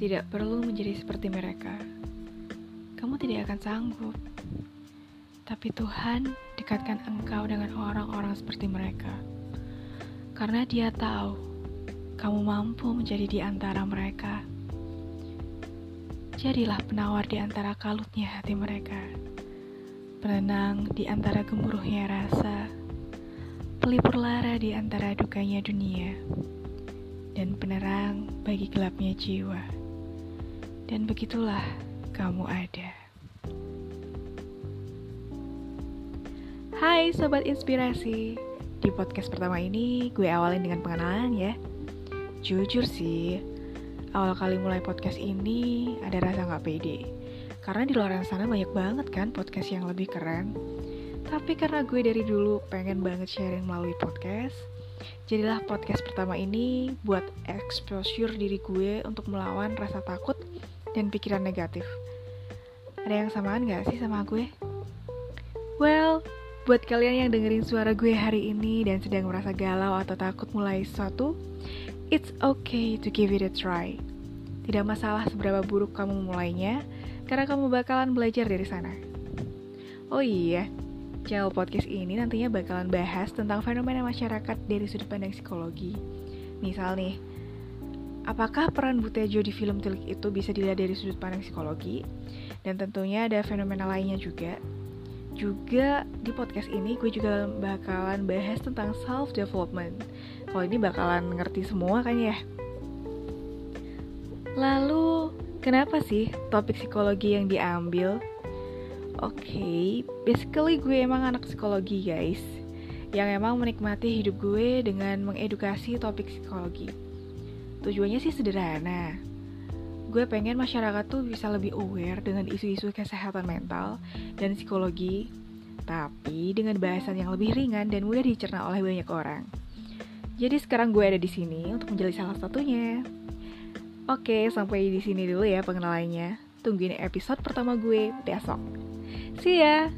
tidak perlu menjadi seperti mereka. Kamu tidak akan sanggup. Tapi Tuhan dekatkan engkau dengan orang-orang seperti mereka. Karena dia tahu kamu mampu menjadi di antara mereka. Jadilah penawar di antara kalutnya hati mereka. Penenang di antara gemuruhnya rasa. Pelipur lara di antara dukanya dunia. Dan penerang bagi gelapnya jiwa. Dan begitulah kamu ada. Hai Sobat Inspirasi Di podcast pertama ini gue awalin dengan pengenalan ya Jujur sih, awal kali mulai podcast ini ada rasa gak pede. Karena di luar sana banyak banget kan podcast yang lebih keren. Tapi karena gue dari dulu pengen banget sharing melalui podcast, jadilah podcast pertama ini buat exposure diri gue untuk melawan rasa takut dan pikiran negatif. Ada yang samaan gak sih sama gue? Well, buat kalian yang dengerin suara gue hari ini dan sedang merasa galau atau takut mulai sesuatu, It's okay to give it a try. Tidak masalah seberapa buruk kamu mulainya, karena kamu bakalan belajar dari sana. Oh iya, channel podcast ini nantinya bakalan bahas tentang fenomena masyarakat dari sudut pandang psikologi. Misal nih, apakah peran Butejo di film Tilik itu bisa dilihat dari sudut pandang psikologi? Dan tentunya ada fenomena lainnya juga. Juga di podcast ini gue juga bakalan bahas tentang self development kalau ini bakalan ngerti semua kan ya. Lalu, kenapa sih topik psikologi yang diambil? Oke, okay, basically gue emang anak psikologi guys Yang emang menikmati hidup gue dengan mengedukasi topik psikologi Tujuannya sih sederhana Gue pengen masyarakat tuh bisa lebih aware dengan isu-isu kesehatan mental dan psikologi Tapi dengan bahasan yang lebih ringan dan mudah dicerna oleh banyak orang jadi sekarang gue ada di sini untuk menjadi salah satunya. Oke, sampai di sini dulu ya pengenalannya. Tungguin episode pertama gue besok. See ya!